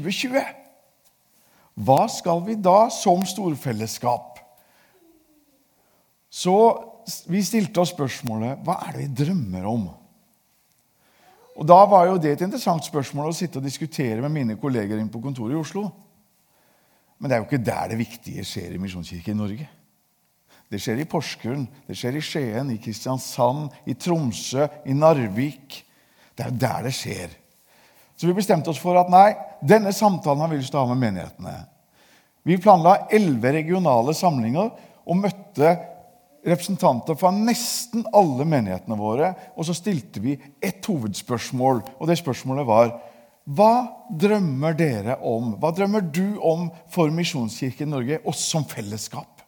2020. Hva skal vi da som storfellesskap? Så vi stilte oss spørsmålet hva er det vi drømmer om? Og Da var jo det et interessant spørsmål å sitte og diskutere med mine kolleger inne på kontoret i Oslo. Men det er jo ikke der det viktige skjer i Misjonskirken i Norge. Det skjer i Porsgrunn, det skjer i Skien, i Kristiansand, i Tromsø, i Narvik. Det er jo der det skjer. Så vi bestemte oss for at nei, denne samtalen har vi lyst til å ha med menighetene. Vi planla elleve regionale samlinger og møtte representanter fra nesten alle menighetene våre. Og så stilte vi ett hovedspørsmål, og det spørsmålet var Hva drømmer dere om? Hva drømmer du om for Misjonskirken Norge, oss som fellesskap?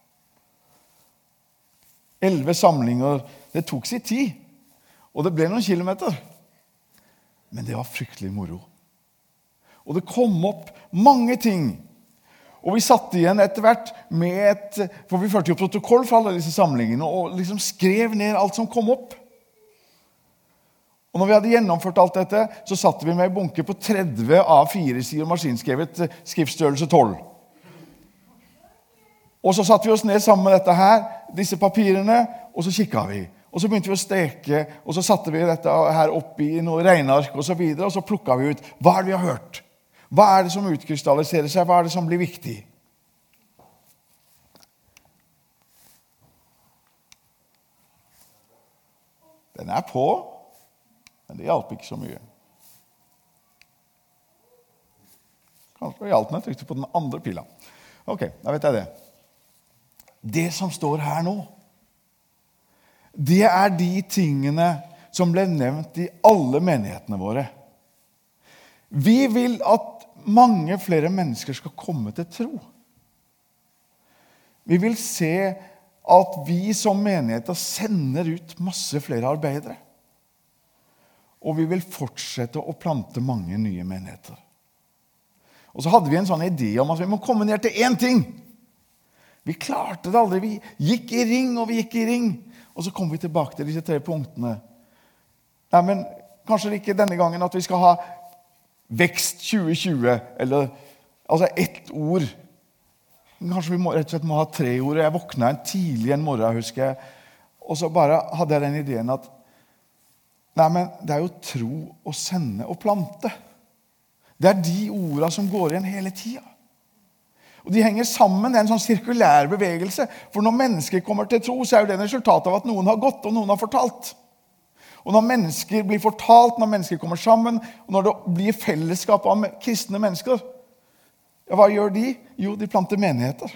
Elleve samlinger. Det tok sin tid, og det ble noen kilometer. Men det var fryktelig moro. Og det kom opp mange ting og vi satt igjen etter hvert med et For vi førte jo protokoll fra alle disse samlingene og liksom skrev ned alt som kom opp. Og når vi hadde gjennomført alt dette, så satt vi med en bunke på 30 av 4 sider maskinskrevet eh, skriftstørrelse 12. Og så satte vi oss ned sammen med dette her, disse papirene, og så kikka vi. Og Så begynte vi å steke, og så satte vi dette her opp i noe regneark og så, videre, så plukka vi ut hva er det vi har hørt. Hva er det som utkrystalliserer seg? Hva er det som blir viktig? Den er på, men det hjalp ikke så mye. Kanskje det hjalp når jeg trykte på den andre pila. Ok, da vet jeg det. Det som står her nå, det er de tingene som ble nevnt i alle menighetene våre. Vi vil at mange flere mennesker skal komme til tro. Vi vil se at vi som menigheter sender ut masse flere arbeidere. Og vi vil fortsette å plante mange nye menigheter. Og så hadde vi en sånn idé om at vi må komme ned til én ting. Vi klarte det aldri. Vi gikk i ring og vi gikk i ring. Og så kommer vi tilbake til disse tre punktene. Nei, men Kanskje ikke denne gangen at vi skal ha Vekst 2020, eller altså ett ord. Kanskje vi må, rett og slett må ha tre ord. Jeg våkna en tidlig en morgen, husker jeg, og så bare hadde jeg den ideen at Nei, men det er jo tro å sende og plante. Det er de orda som går igjen hele tida. Og De henger sammen. Det er en sånn sirkulær bevegelse. For når mennesker kommer til tro, så er jo det en resultat av at noen har gått, og noen har fortalt. Og når mennesker blir fortalt, når mennesker kommer sammen, og når det blir fellesskap av kristne mennesker, ja, hva gjør de? Jo, de planter menigheter.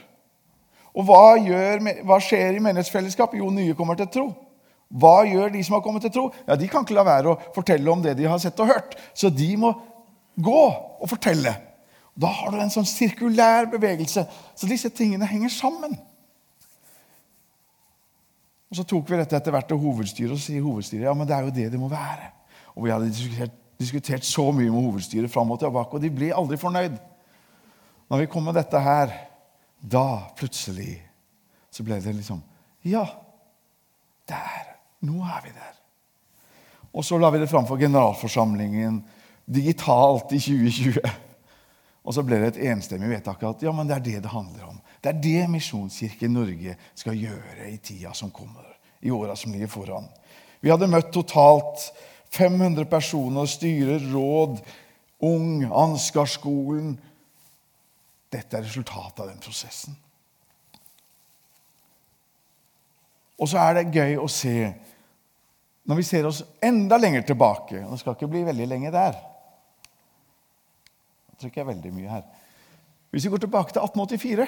Og hva, gjør, hva skjer i menighetsfellesskap? Jo, nye kommer til tro. Hva gjør de som har kommet til tro? Ja, De kan ikke la være å fortelle om det de har sett og hørt. Så de må gå og fortelle. Da har du en sånn sirkulær bevegelse. Så disse tingene henger sammen. Og Så tok vi dette etter hvert til hovedstyret, og sier hovedstyret ja, men det er jo det det må være. Og Vi hadde diskutert, diskutert så mye med hovedstyret fram og tilbake, og de ble aldri fornøyd. Når vi kom med dette her, da plutselig så ble det liksom Ja, der. Nå er vi der. Og så la vi det fram for generalforsamlingen digitalt i 2020. Og så ble det et enstemmig vedtak at ja, men det er det det handler om. Det er det Misjonskirken Norge skal gjøre i tida som kommer. i som ligger foran. Vi hadde møtt totalt 500 personer, styrer, råd, Ung, Ansgarskolen Dette er resultatet av den prosessen. Og så er det gøy å se, når vi ser oss enda lenger tilbake og Det skal ikke bli veldig lenge der. Trykker jeg veldig mye her. Hvis vi går tilbake til 1884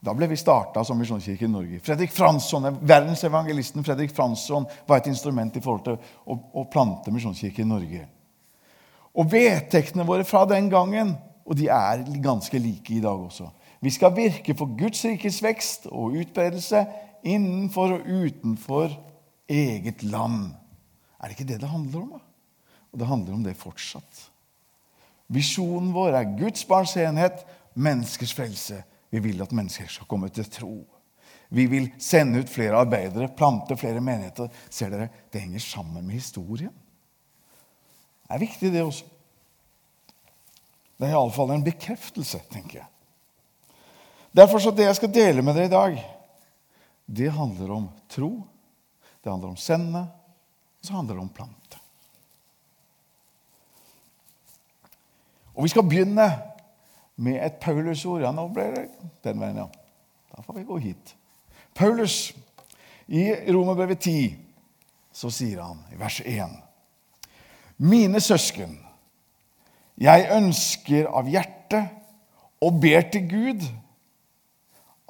da ble vi starta som Misjonskirke i Norge. Fredrik Fransson, Verdensevangelisten Fredrik Fransson var et instrument i forhold til å, å plante Misjonskirke i Norge. Og vedtektene våre fra den gangen, og de er ganske like i dag også Vi skal virke for Guds rikes vekst og utbredelse innenfor og utenfor eget land. Er det ikke det det handler om? da? Og det handler om det fortsatt. Visjonen vår er Guds barns enhet, menneskers frelse. Vi vil at mennesker skal komme til tro. Vi vil sende ut flere arbeidere, plante flere menigheter. Ser dere, Det henger sammen med historien. Det er viktig, det også. Det er iallfall en bekreftelse, tenker jeg. Derfor så det jeg skal dele med dere i dag, det handler om tro, det handler om sende, og så handler det om plante. Og vi skal begynne med et Paulus-ord. Ja, nå ble det den veien, ja. Da får vi gå hit. Paulus, i Romerbrevet 10, så sier han i vers 1.: Mine søsken, jeg ønsker av hjertet og ber til Gud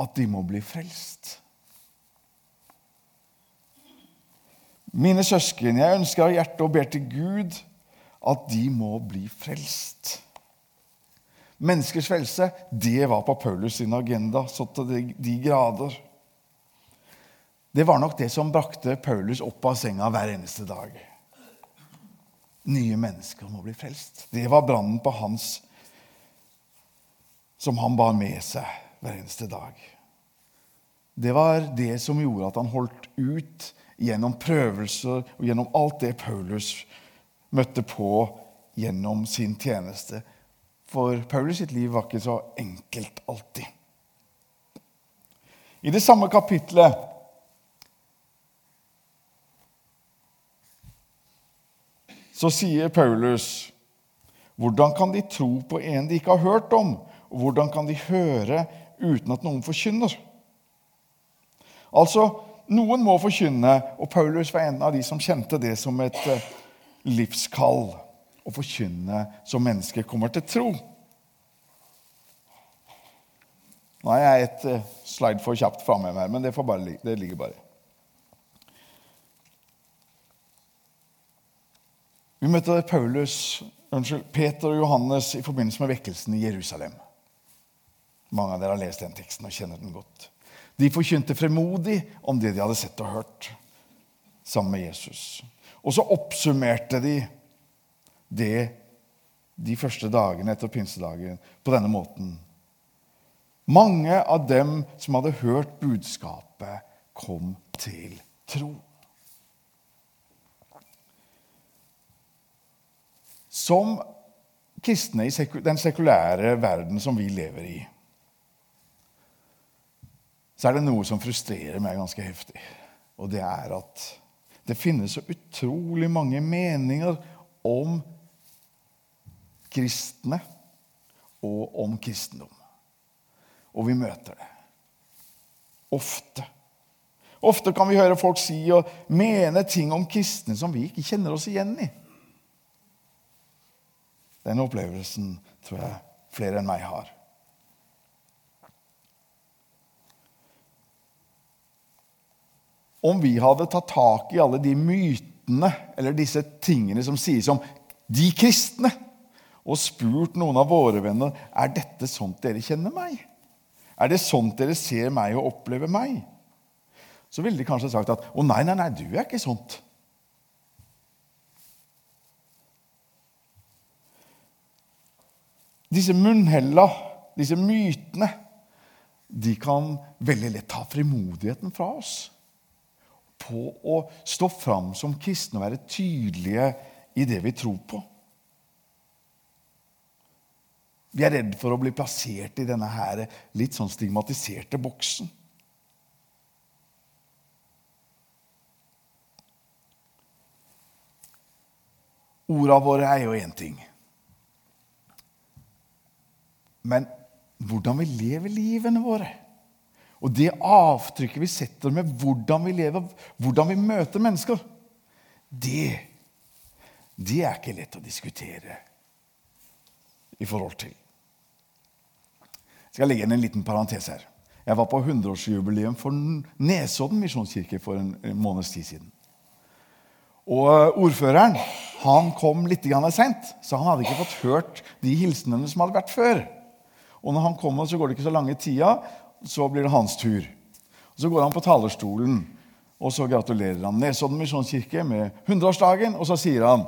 at de må bli frelst. Mine søsken, jeg ønsker av hjertet og ber til Gud at de må bli frelst. Menneskers frelse, det var på Paulus sin agenda så til de grader. Det var nok det som brakte Paulus opp av senga hver eneste dag. Nye mennesker må bli frelst. Det var brannen på hans som han bar med seg hver eneste dag. Det var det som gjorde at han holdt ut gjennom prøvelser og gjennom alt det Paulus møtte på gjennom sin tjeneste. For Paulus sitt liv var ikke så enkelt alltid. I det samme kapitlet så sier Paulus hvordan kan de tro på en de ikke har hørt om? Og hvordan kan de høre uten at noen forkynner? Altså, Noen må forkynne, og Paulus var en av de som kjente det som et eh, livskall. Å forkynne så mennesker kommer til tro. Nå er jeg et eh, slide for kjapt framme her, men det, bare, det ligger bare. Vi møtte Paulus, unnskyld, Peter og Johannes i forbindelse med vekkelsen i Jerusalem. Mange av dere har lest den teksten og kjenner den godt. De forkynte fremodig om det de hadde sett og hørt sammen med Jesus. Og så oppsummerte de det de første dagene etter pinsedagen på denne måten. Mange av dem som hadde hørt budskapet, kom til tro. Som kristne i den sekulære verden som vi lever i, så er det noe som frustrerer meg ganske heftig. Og det er at det finnes så utrolig mange meninger om kristne og om kristendom. Og vi møter det. Ofte. Ofte kan vi høre folk si og mene ting om kristne som vi ikke kjenner oss igjen i. Den opplevelsen tror jeg flere enn meg har. om vi hadde tatt tak i alle de mytene eller disse tingene som sies om de kristne, og spurt noen av våre venner er dette sånt dere kjenner meg. Er det sånt dere ser meg og opplever meg? Så ville de kanskje sagt at å nei, nei, nei, du er ikke sånt. Disse munnhella, disse mytene, de kan veldig lett ta frimodigheten fra oss på å stå fram som kristne og være tydelige i det vi tror på. Vi er redd for å bli plassert i denne her litt sånn stigmatiserte boksen. Orda våre er jo én ting. Men hvordan vi lever livene våre og det avtrykket vi setter med hvordan vi lever, hvordan vi møter mennesker, det, det er ikke lett å diskutere i forhold til. Jeg skal legge inn en liten parentes her. Jeg var på 100-årsjubileum for Nesodden misjonskirke for en måneds tid siden. Og eh, Ordføreren han kom litt seint, så han hadde ikke fått hørt de hilsenene som hadde vært før. Og når han kommer, så går det ikke så lange tida, så blir det hans tur. Og så går han på talerstolen, og så gratulerer han Nesodden misjonskirke med 100-årsdagen. Og så sier han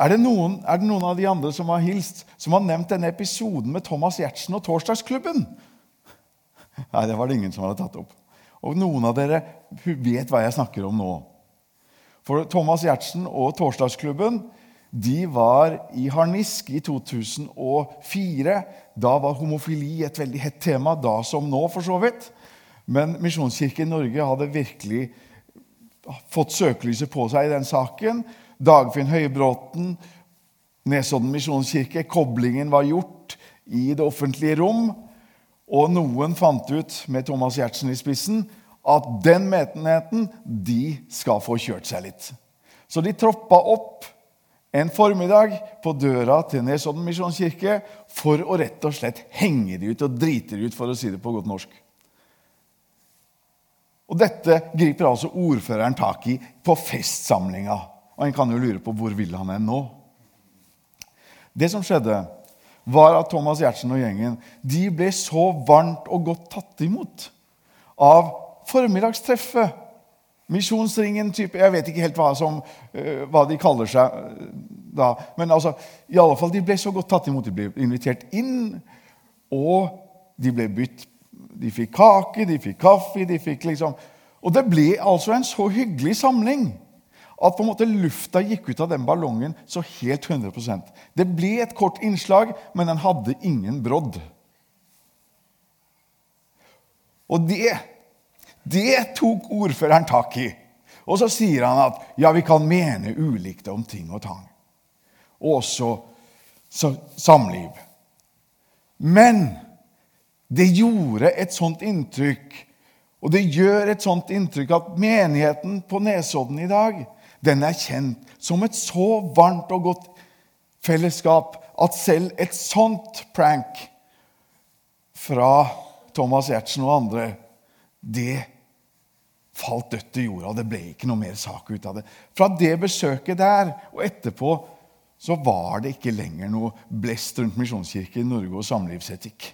er det, noen, er det noen av de andre som har hilst, som har nevnt denne episoden med Thomas Giertsen og Torsdagsklubben? Nei, det var det ingen som hadde tatt opp. Og noen av dere vet hva jeg snakker om nå. For Thomas Giertsen og Torsdagsklubben de var i harnisk i 2004. Da var homofili et veldig hett tema, da som nå, for så vidt. Men Misjonskirken Norge hadde virkelig fått søkelyset på seg i den saken. Dagfinn Høybråten, Nesodden misjonskirke. Koblingen var gjort i det offentlige rom. Og noen fant ut, med Thomas Giertsen i spissen, at den metenheten, de skal få kjørt seg litt. Så de troppa opp en formiddag på døra til Nesodden misjonskirke for å rett og slett henge de ut og drite de ut, for å si det på godt norsk. Og Dette griper altså ordføreren tak i på festsamlinga. Og En kan jo lure på hvor vil han er nå. Det som skjedde, var at Thomas Giertsen og gjengen de ble så varmt og godt tatt imot av formiddagstreffet. Misjonsringen type, Jeg vet ikke helt hva, som, uh, hva de kaller seg uh, da. Men altså, i alle fall, de ble så godt tatt imot. De ble invitert inn, og de ble bytt De fikk kake, de fikk kaffe de fikk liksom, Og det ble altså en så hyggelig samling at på en måte lufta gikk ut av den ballongen så helt 100% Det ble et kort innslag, men den hadde ingen brodd. Og det, det tok ordføreren tak i. Og så sier han at ja, vi kan mene ulikt om ting og tang. Og også så, samliv. Men det gjorde et sånt inntrykk, og det gjør et sånt inntrykk at menigheten på Nesodden i dag den er kjent som et så varmt og godt fellesskap at selv et sånt prank fra Thomas Giertsen og andre, det falt dødt til jorda. Det ble ikke noe mer sak ut av det. Fra det besøket der og etterpå så var det ikke lenger noe blest rundt Misjonskirken i Norge og samlivsetikk.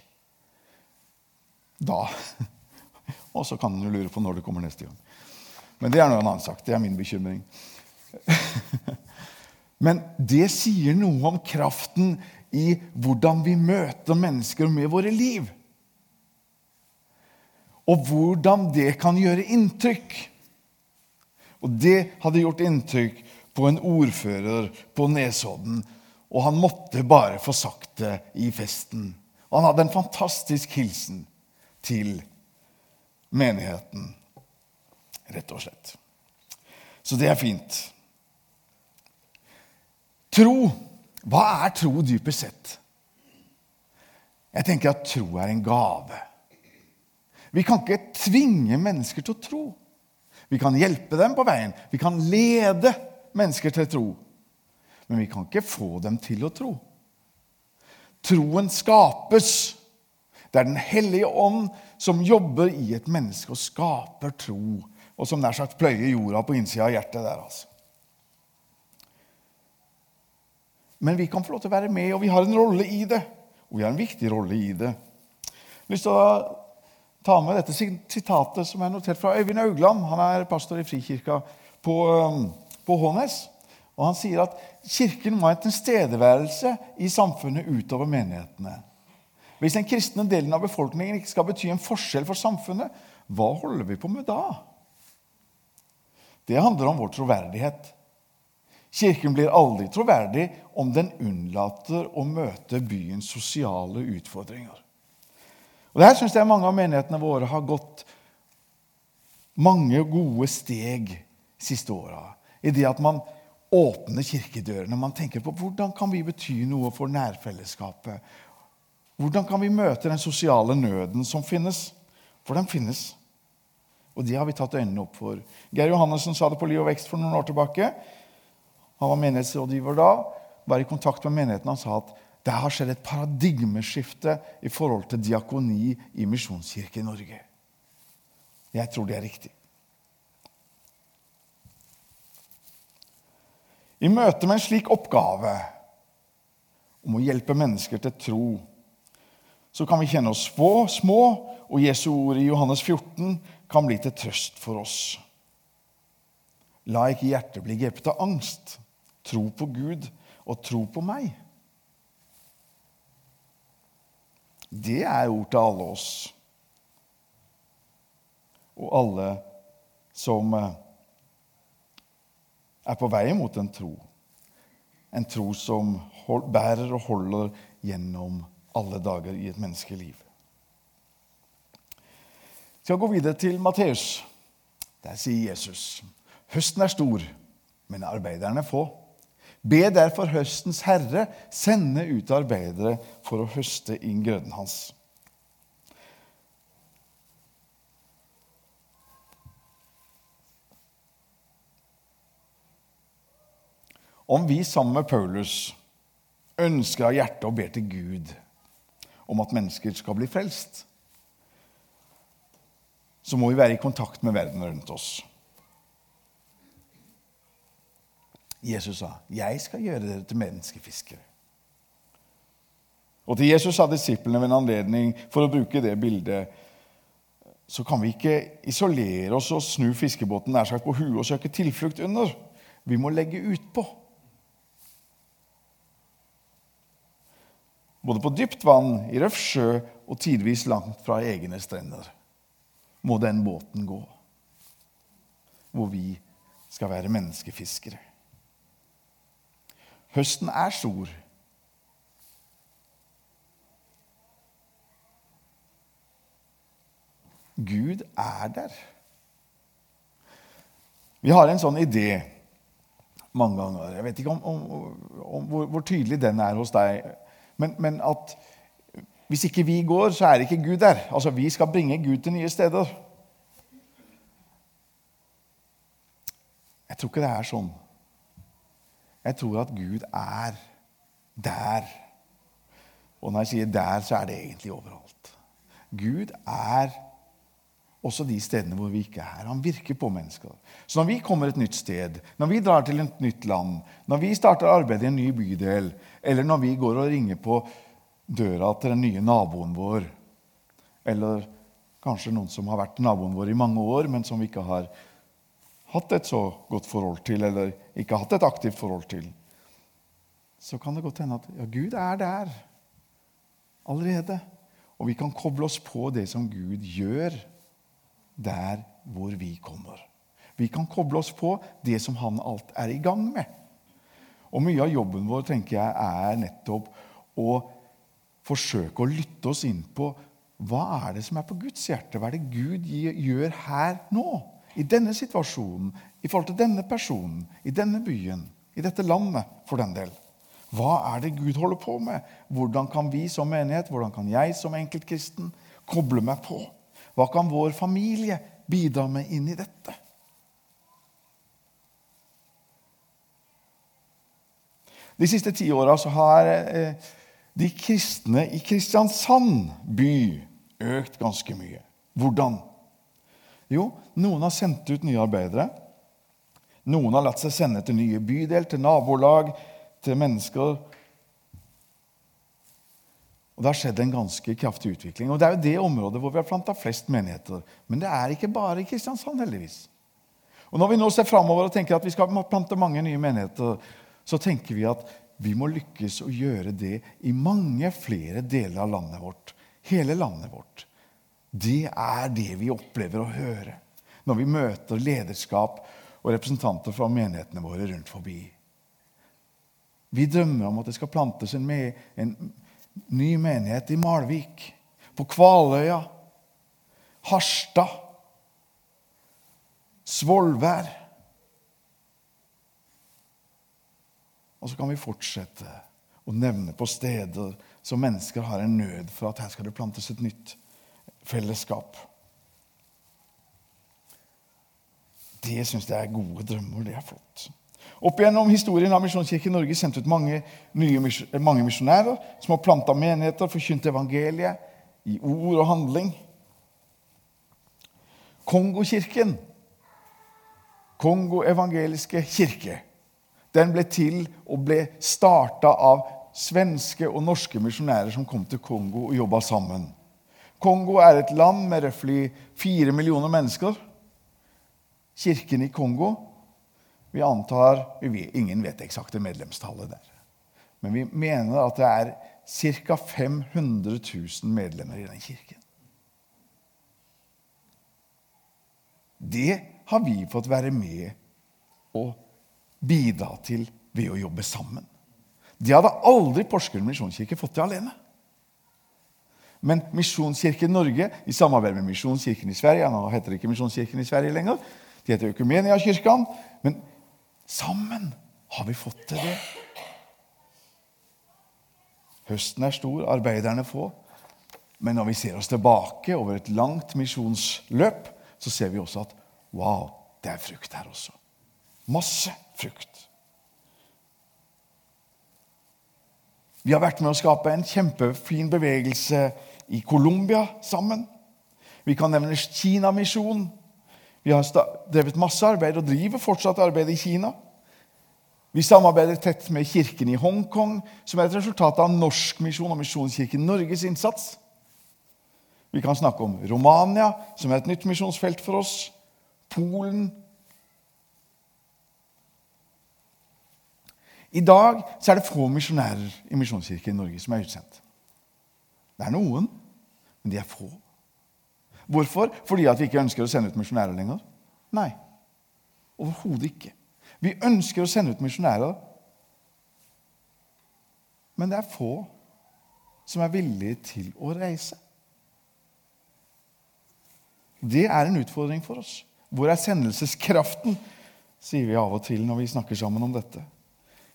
Da Og så kan en jo lure på når det kommer neste gang. Men det er noe en annen sak. Det er min bekymring. Men det sier noe om kraften i hvordan vi møter mennesker med våre liv. Og hvordan det kan gjøre inntrykk. Og det hadde gjort inntrykk på en ordfører på Nesodden. Og han måtte bare få sagt det i festen. Og han hadde en fantastisk hilsen til menigheten, rett og slett. Så det er fint. Tro. Hva er tro dypest sett? Jeg tenker at tro er en gave. Vi kan ikke tvinge mennesker til å tro. Vi kan hjelpe dem på veien. Vi kan lede mennesker til tro. Men vi kan ikke få dem til å tro. Troen skapes. Det er Den hellige ånd som jobber i et menneske og skaper tro. Og som nær sagt pløyer jorda på innsida av hjertet der. altså. Men vi kan få lov til å være med, og vi har en rolle i det. Og vi har en viktig rolle i det. Jeg har lyst til å ta med dette sitatet som er notert fra Øyvind Augland. Han er pastor i Frikirka på, um, på Hånes. Og Han sier at kirken må ha en tilstedeværelse i samfunnet utover menighetene. Hvis den kristne delen av befolkningen ikke skal bety en forskjell for samfunnet, hva holder vi på med da? Det handler om vår troverdighet. Kirken blir aldri troverdig om den unnlater å møte byens sosiale utfordringer. Og Der syns jeg mange av menighetene våre har gått mange gode steg siste åra. I det at man åpner kirkedørene. Man tenker på hvordan kan vi bety noe for nærfellesskapet. Hvordan kan vi møte den sosiale nøden som finnes? For den finnes. Og det har vi tatt øynene opp for. Geir Johannessen sa det på Liv og Vekst for noen år tilbake. Han var menighetsrådgiver da, var i kontakt med menigheten. Han sa at det har skjedd et paradigmeskifte i forhold til diakoni i Misjonskirken i Norge. Jeg tror det er riktig. I møte med en slik oppgave om å hjelpe mennesker til tro, så kan vi kjenne oss små, små og Jesu ord i Johannes 14 kan bli til trøst for oss. La ikke hjertet bli grepet av angst. Tro på Gud og tro på meg. Det er ord til alle oss. Og alle som eh, er på vei mot en tro. En tro som bærer og holder gjennom alle dager i et menneskeliv. Vi skal gå videre til Matteus. Der sier Jesus.: Høsten er stor, men arbeiderne få. Be derfor høstens herre sende ut arbeidere for å høste inn grøden hans. Om vi sammen med Paulus ønsker av hjertet og ber til Gud om at mennesker skal bli frelst, så må vi være i kontakt med verden rundt oss. Jesus sa, 'Jeg skal gjøre dere til menneskefiskere'. Og til Jesus sa disiplene ved en anledning, for å bruke det bildet, så kan vi ikke isolere oss og snu fiskebåten nær sagt på huet og søke tilflukt under. Vi må legge utpå. både på dypt vann, i røff sjø og tidvis langt fra egne strender, må den båten gå. Hvor vi skal være menneskefiskere. Høsten er stor. Gud er der. Vi har en sånn idé mange ganger. Jeg vet ikke om, om, om hvor, hvor, tydelig den er hos deg. Men, men, at hvis ikke vi går, så er ikke Gud der. Altså, Vi skal bringe Gud til nye steder. Jeg tror ikke det er sånn. Jeg tror at Gud er der. Og når jeg sier der, så er det egentlig overalt. Gud er også de stedene hvor vi ikke er. Han virker på mennesker. Så når vi kommer et nytt sted, når vi drar til et nytt land, når vi starter arbeid i en ny bydel, eller når vi går og ringer på døra til den nye naboen vår, eller kanskje noen som har vært naboen vår i mange år, men som vi ikke har hatt et så godt forhold til, eller ikke hatt et aktivt forhold til, så kan det godt hende at ja, Gud er der allerede. Og vi kan koble oss på det som Gud gjør der hvor vi kommer. Vi kan koble oss på det som han alt er i gang med. Og Mye av jobben vår tenker jeg, er nettopp å forsøke å lytte oss inn på hva er det som er på Guds hjerte. Hva er det Gud gjør her nå? I denne situasjonen, i forhold til denne personen, i denne byen, i dette landet, for den del. Hva er det Gud holder på med? Hvordan kan vi som menighet, hvordan kan jeg som enkeltkristen koble meg på? Hva kan vår familie bidra med inn i dette? De siste ti åra har eh, de kristne i Kristiansand by økt ganske mye. Hvordan? Jo, noen har sendt ut nye arbeidere. Noen har latt seg sende til nye bydel, til nabolag, til mennesker og Det har skjedd en ganske kraftig utvikling. Og Det er jo det området hvor vi har planta flest menigheter. Men det er ikke bare i Kristiansand, heldigvis. Og Når vi nå ser framover og tenker at vi skal plante mange nye menigheter, så tenker vi at vi må lykkes å gjøre det i mange flere deler av landet vårt. Hele landet vårt. Det er det vi opplever å høre når vi møter lederskap og representanter fra menighetene våre rundt forbi. Vi drømmer om at det skal plantes en, med, en ny menighet i Malvik, på Kvaløya, Harstad, Svolvær. Og så kan vi fortsette å nevne på steder som mennesker har en nød for at her skal det plantes et nytt fellesskap. Det syns jeg er gode drømmer. Det er flott. Opp gjennom historien har Misjonskirken Norge sendt ut mange, mange misjonærer som har planta menigheter, forkynt evangeliet i ord og handling. Kongokirken, Kongo evangeliske kirke, den ble til og ble starta av svenske og norske misjonærer som kom til Kongo og jobba sammen. Kongo er et land med røftlig fire millioner mennesker. Kirken i Kongo vi antar vi, Ingen vet eksakte medlemstallet der. Men vi mener at det er ca. 500 000 medlemmer i den kirken. Det har vi fått være med og bidra til ved å jobbe sammen. Det hadde aldri Porsgrunn misjonskirke fått til alene. Men Misjonskirken Norge, i samarbeid med Misjonskirken i Sverige Nå heter det ikke Misjonskirken i Sverige lenger. De heter Økumeniakirken. Men sammen har vi fått til det. Høsten er stor, arbeiderne få. Men når vi ser oss tilbake over et langt misjonsløp, så ser vi også at wow, det er frukt her også. Masse frukt. Vi har vært med å skape en kjempefin bevegelse i Colombia sammen. Vi kan nevne Kinamisjonen. Vi har drevet masse arbeid og driver fortsatt arbeid i Kina. Vi samarbeider tett med kirken i Hongkong, som er et resultat av Norsk misjon og Misjonskirken Norges innsats. Vi kan snakke om Romania, som er et nytt misjonsfelt for oss. Polen. I dag er det få misjonærer i Misjonskirken i Norge som er utsendt. Det er noen, men de er få. Hvorfor? Fordi at vi ikke ønsker å sende ut misjonærer lenger? Nei, overhodet ikke. Vi ønsker å sende ut misjonærer, men det er få som er villige til å reise. Det er en utfordring for oss. Hvor er sendelseskraften, sier vi av og til når vi snakker sammen om dette.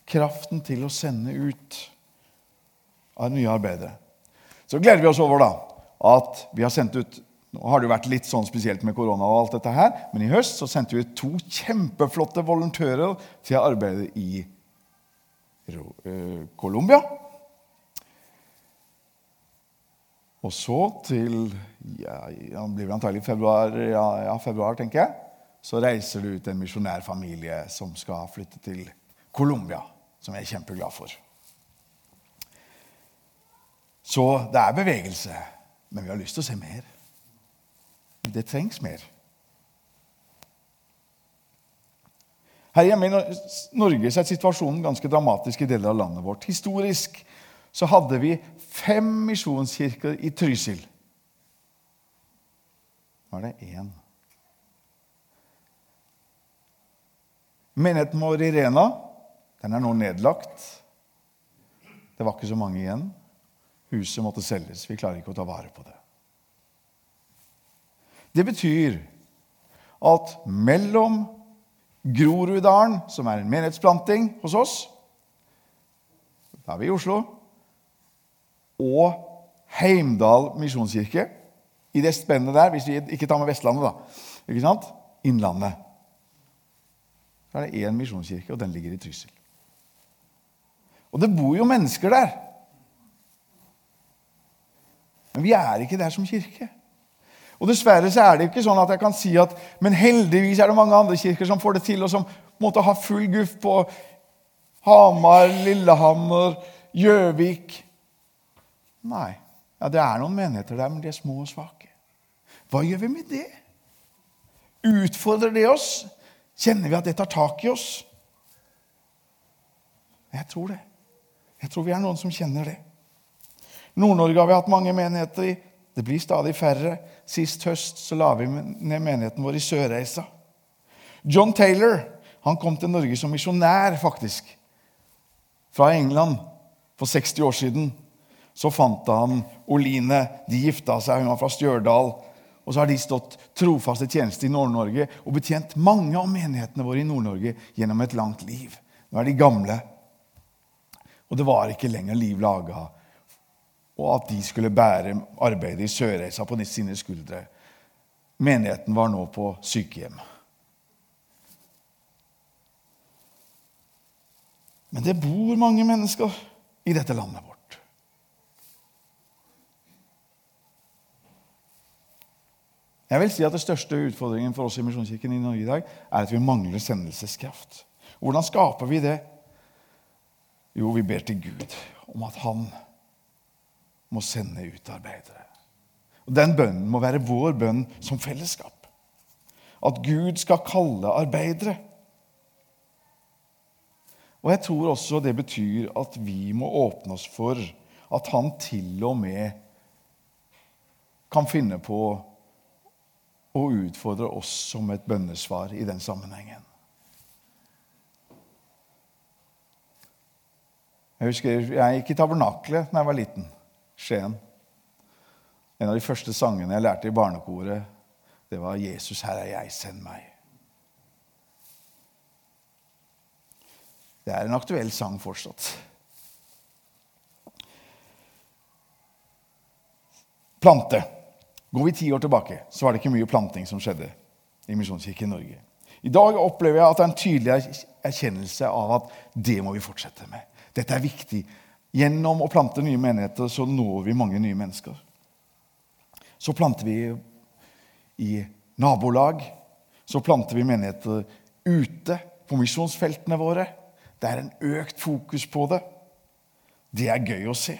Kraften til å sende ut av nye arbeidere. Så gleder vi oss over da, at vi har sendt ut nå har det jo vært litt sånn spesielt med korona, og alt dette her, men i høst så sendte vi to kjempeflotte volontører til å arbeide i eh, Colombia. Og så til ja, det blir vel antagelig februar, ja, ja, februar, tenker jeg, så reiser det ut en misjonærfamilie som skal flytte til Colombia, som jeg er kjempeglad for. Så det er bevegelse, men vi har lyst til å se mer. Det trengs mer. Her hjemme i Norge er situasjonen ganske dramatisk i deler av landet vårt. Historisk så hadde vi fem misjonskirker i Trysil. Nå er det én. Menigheten vår i Rena den er nå nedlagt. Det var ikke så mange igjen. Huset måtte selges. Vi klarer ikke å ta vare på det. Det betyr at mellom Groruddalen, som er en menighetsplanting hos oss Da er vi i Oslo og Heimdal misjonskirke. I det spennet der, hvis vi ikke tar med Vestlandet, da. Ikke sant? Innlandet. Så er det én misjonskirke, og den ligger i Trysil. Og det bor jo mennesker der. Men vi er ikke der som kirke. Og Dessverre så er det ikke sånn at jeg kan si at men heldigvis er det mange andre kirker som får det til, og som måtte ha full guff på Hamar, Lillehammer, Gjøvik Nei. Ja, Det er noen menigheter der, men de er små og svake. Hva gjør vi med det? Utfordrer det oss? Kjenner vi at det tar tak i oss? Jeg tror det. Jeg tror vi er noen som kjenner det. Nord-Norge har vi hatt mange menigheter i. Det blir stadig færre. Sist høst så la vi ned menigheten vår i Sørreisa. John Taylor han kom til Norge som misjonær, faktisk. Fra England for 60 år siden. Så fant han Oline. De gifta seg, hun var fra Stjørdal. Og så har de stått trofast i tjeneste i Nord-Norge og betjent mange av menighetene våre i Nord-Norge gjennom et langt liv. Nå er de gamle. Og det var ikke lenger liv laga. Og at de skulle bære arbeidet i Sørreisa på sine skuldre. Menigheten var nå på sykehjem. Men det bor mange mennesker i dette landet vårt. Jeg vil si at Det største utfordringen for oss i Misjonskirken i Norge i dag er at vi mangler sendelseskraft. Hvordan skaper vi det? Jo, vi ber til Gud om at han må sende ut arbeidere. Og Den bønnen må være vår bønn som fellesskap. At Gud skal kalle arbeidere. Og Jeg tror også det betyr at vi må åpne oss for at han til og med kan finne på å utfordre oss som et bønnesvar i den sammenhengen. Jeg husker jeg gikk i tabernaklet da jeg var liten. Skien. En av de første sangene jeg lærte i barnekoret, det var 'Jesus, her er jeg, send meg'. Det er en aktuell sang fortsatt. Plante. Går vi ti år tilbake, så var det ikke mye planting som skjedde i Misjonskirken Norge. I dag opplever jeg at det er en tydelig erkjennelse av at det må vi fortsette med. Dette er viktig. Gjennom å plante nye menigheter så når vi mange nye mennesker. Så planter vi i nabolag. Så planter vi menigheter ute på misjonsfeltene våre. Det er en økt fokus på det. Det er gøy å se.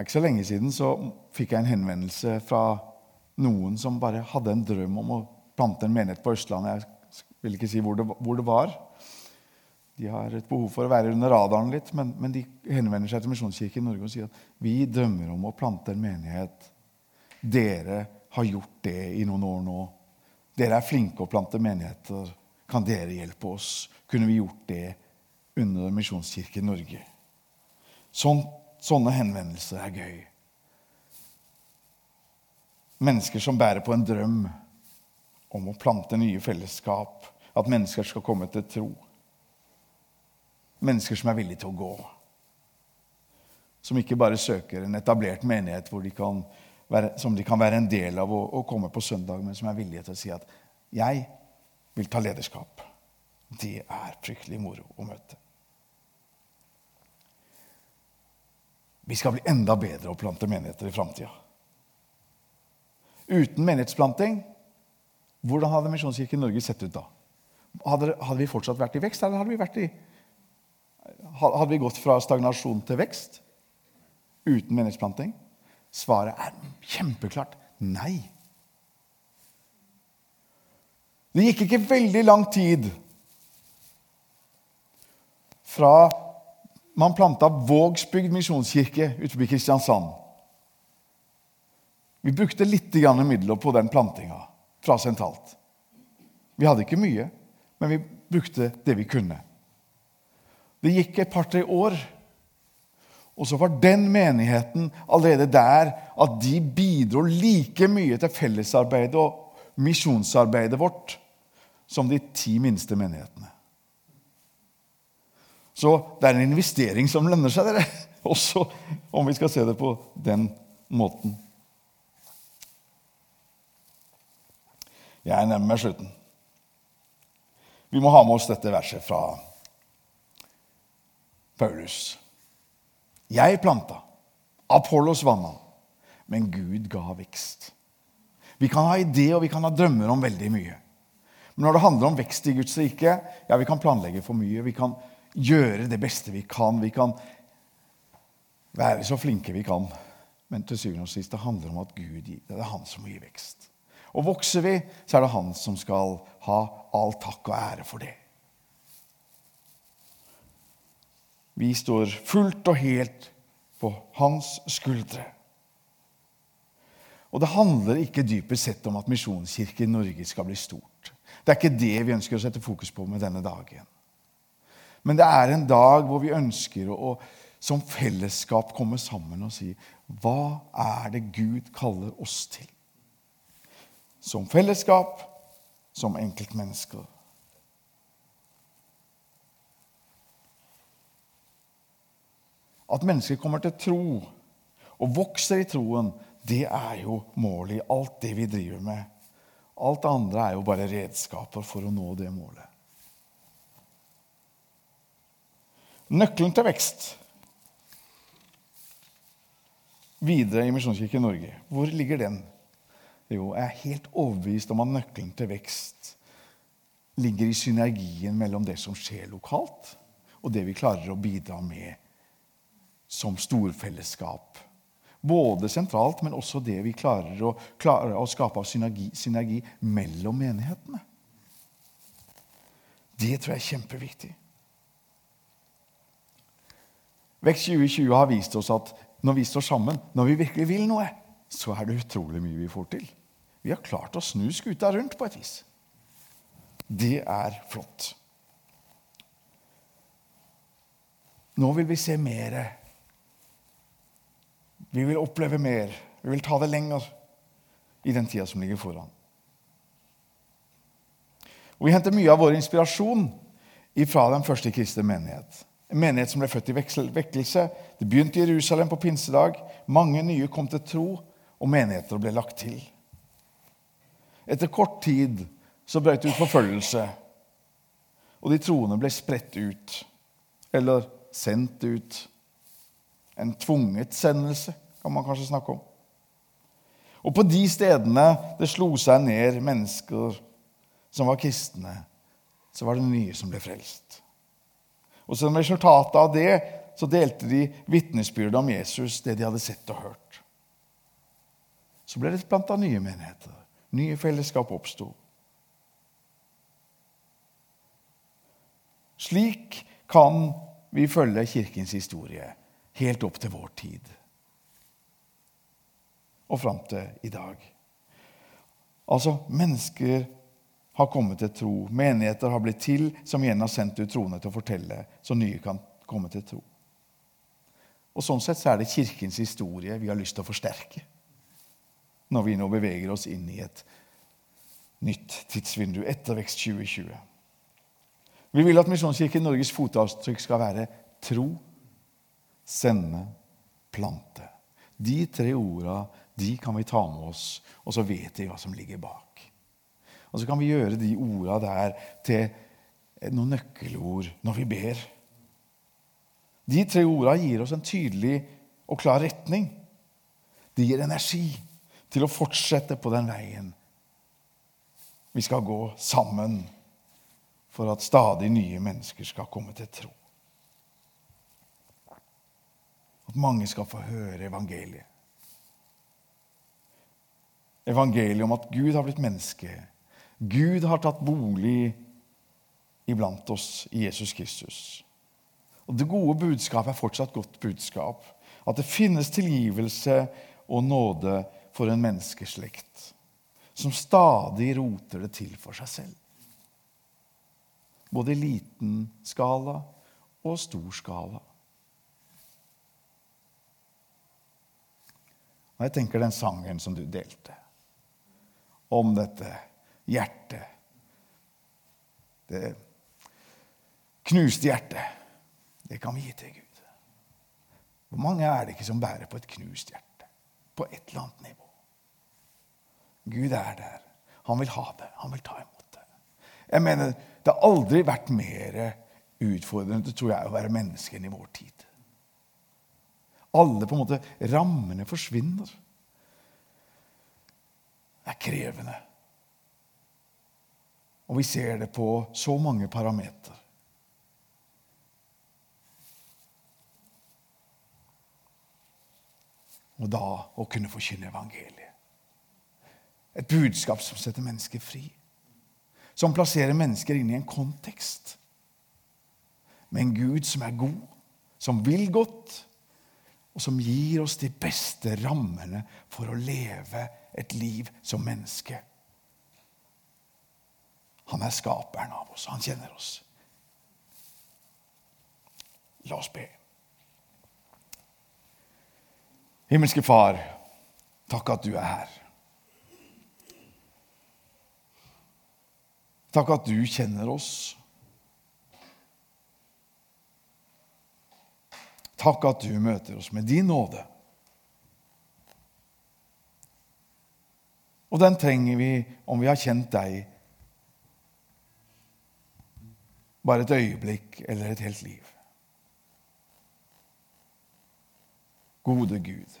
er ikke så lenge siden så fikk jeg en henvendelse fra noen som bare hadde en drøm om å plante en menighet på Østlandet. Jeg vil ikke si hvor det, hvor det var. De har et behov for å være under radaren litt, men, men de henvender seg til Misjonskirken Norge og sier at vi drømmer om å plante en menighet. Dere har gjort det i noen år nå. Dere er flinke å plante menigheter. Kan dere hjelpe oss? Kunne vi gjort det under Misjonskirken Norge? Sånn Sånne henvendelser er gøy. Mennesker som bærer på en drøm om å plante nye fellesskap, at mennesker skal komme til tro. Mennesker som er villige til å gå. Som ikke bare søker en etablert menighet de være, som de kan være en del av og, og komme på søndag, men som er villige til å si at 'jeg vil ta lederskap'. Det er fryktelig moro å møte. Vi skal bli enda bedre å plante menigheter i framtida. Uten menighetsplanting, hvordan hadde Misjonskirken Norge sett ut da? Hadde, hadde, vi fortsatt vært i vekst, eller hadde vi, vært i, hadde vi gått fra stagnasjon til vekst uten menighetsplanting? Svaret er kjempeklart nei. Det gikk ikke veldig lang tid fra man planta Vågsbygd misjonskirke utenfor Kristiansand. Vi brukte litt midler på den plantinga fra sentralt. Vi hadde ikke mye, men vi brukte det vi kunne. Det gikk et par-tre år, og så var den menigheten allerede der at de bidro like mye til fellesarbeidet og misjonsarbeidet vårt som de ti minste menighetene. Så det er en investering som lønner seg, dere. Også om vi skal se det på den måten. Jeg nærmer meg slutten. Vi må ha med oss dette verset fra Paulus. Jeg planta, Apollos vanna, men Gud ga vekst. Vi kan ha ideer og vi kan ha drømmer om veldig mye. Men når det handler om vekst i Guds rike, ja, vi kan planlegge for mye. vi kan gjøre det beste vi kan. Vi kan være så flinke vi kan. Men til syvende og sist det handler om at Gud gir. Det er han som gir vekst. Og vokser vi, så er det han som skal ha all takk og ære for det. Vi står fullt og helt på hans skuldre. Og det handler ikke dypest sett om at Misjonskirken i Norge skal bli stort. Det er ikke det vi ønsker å sette fokus på med denne dagen. Men det er en dag hvor vi ønsker å som fellesskap komme sammen og si hva er det Gud kaller oss til? Som fellesskap, som enkeltmennesker. At mennesker kommer til tro og vokser i troen, det er jo målet i alt det vi driver med. Alt det andre er jo bare redskaper for å nå det målet. Nøkkelen til vekst videre i Misjonskirken Norge, hvor ligger den? Jo, jeg er helt overbevist om at nøkkelen til vekst ligger i synergien mellom det som skjer lokalt, og det vi klarer å bidra med som storfellesskap. Både sentralt, men også det vi klarer å, klarer å skape av synergi, synergi mellom menighetene. Det tror jeg er kjempeviktig. Vekst 2020 har vist oss at når vi står sammen, når vi virkelig vil noe, så er det utrolig mye vi får til. Vi har klart å snu skuta rundt på et vis. Det er flott. Nå vil vi se mer. Vi vil oppleve mer. Vi vil ta det lenger i den tida som ligger foran. Og Vi henter mye av vår inspirasjon fra den første kristne menighet. En menighet som ble født i vekkelse. Det begynte i Jerusalem på pinsedag. Mange nye kom til tro, og menigheter ble lagt til. Etter kort tid så brøt det ut forfølgelse, og de troende ble spredt ut. Eller sendt ut. En tvunget sendelse, kan man kanskje snakke om. Og på de stedene det slo seg ned mennesker som var kristne, så var det nye som ble frelst. Og som resultat av det så delte de vitnesbyrdet om Jesus, det de hadde sett og hørt. Så ble det planta nye menigheter. Nye fellesskap oppsto. Slik kan vi følge Kirkens historie helt opp til vår tid og fram til i dag. Altså, mennesker har kommet til tro. Menigheter har blitt til som igjen har sendt ut troende til å fortelle, så nye kan komme til tro. Og Sånn sett så er det Kirkens historie vi har lyst til å forsterke når vi nå beveger oss inn i et nytt tidsvindu, ettervekst 2020. Vi vil at Misjonskirken Norges fotavtrykk skal være tro, sende, plante. De tre orda de kan vi ta med oss, og så vet vi hva som ligger bak. Og så kan vi gjøre de orda der til noen nøkkelord når vi ber. De tre orda gir oss en tydelig og klar retning. De gir energi til å fortsette på den veien vi skal gå sammen for at stadig nye mennesker skal komme til tro. At mange skal få høre evangeliet. Evangeliet om at Gud har blitt menneske Gud har tatt bolig iblant oss i Jesus Kristus. Og Det gode budskapet er fortsatt godt budskap. At det finnes tilgivelse og nåde for en menneskeslekt som stadig roter det til for seg selv. Både i liten skala og stor skala. Og Jeg tenker den sangen som du delte om dette hjertet Det knuste hjertet, det kan vi gi til Gud. Hvor mange er det ikke som bærer på et knust hjerte? På et eller annet nivå. Gud er der. Han vil ha det. Han vil ta imot det. Jeg mener, Det har aldri vært mer utfordrende tror jeg, å være menneske enn i vår tid. Alle på en måte rammene forsvinner. Det er krevende. Og vi ser det på så mange parametere. Og da å kunne forkynne evangeliet. Et budskap som setter mennesker fri. Som plasserer mennesker inn i en kontekst. Med en Gud som er god, som vil godt, og som gir oss de beste rammene for å leve et liv som menneske. Han er skaperen av oss. Han kjenner oss. La oss be. Himmelske Far, takk at du er her. Takk at du kjenner oss. Takk at du møter oss med din nåde. Og den trenger vi om vi har kjent deg bare et øyeblikk eller et helt liv. Gode Gud.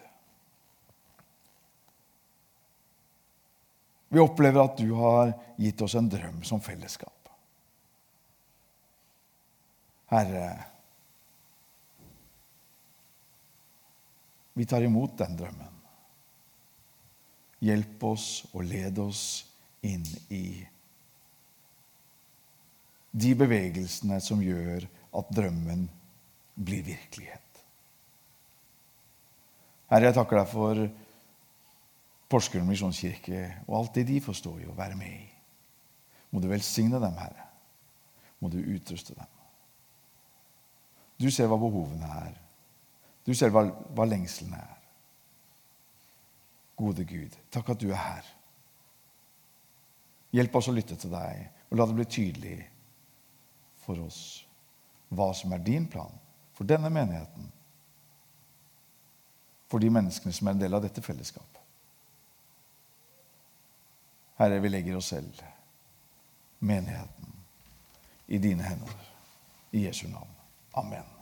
Vi opplever at du har gitt oss en drøm som fellesskap. Herre, vi tar imot den drømmen. Hjelp oss og led oss inn i de bevegelsene som gjør at drømmen blir virkelighet. Herre, jeg takker deg for Porsgrunn misjonskirke og alt det de forstår i å være med i. Må du velsigne dem, Herre. Må du utruste dem. Du ser hva behovene er. Du ser hva, hva lengslene er. Gode Gud, takk at du er her. Hjelp oss å lytte til deg, og la det bli tydelig for oss hva som er din plan for denne menigheten, for de menneskene som er en del av dette fellesskapet. Herre, vi legger oss selv, menigheten, i dine hender. I Jesu navn. Amen.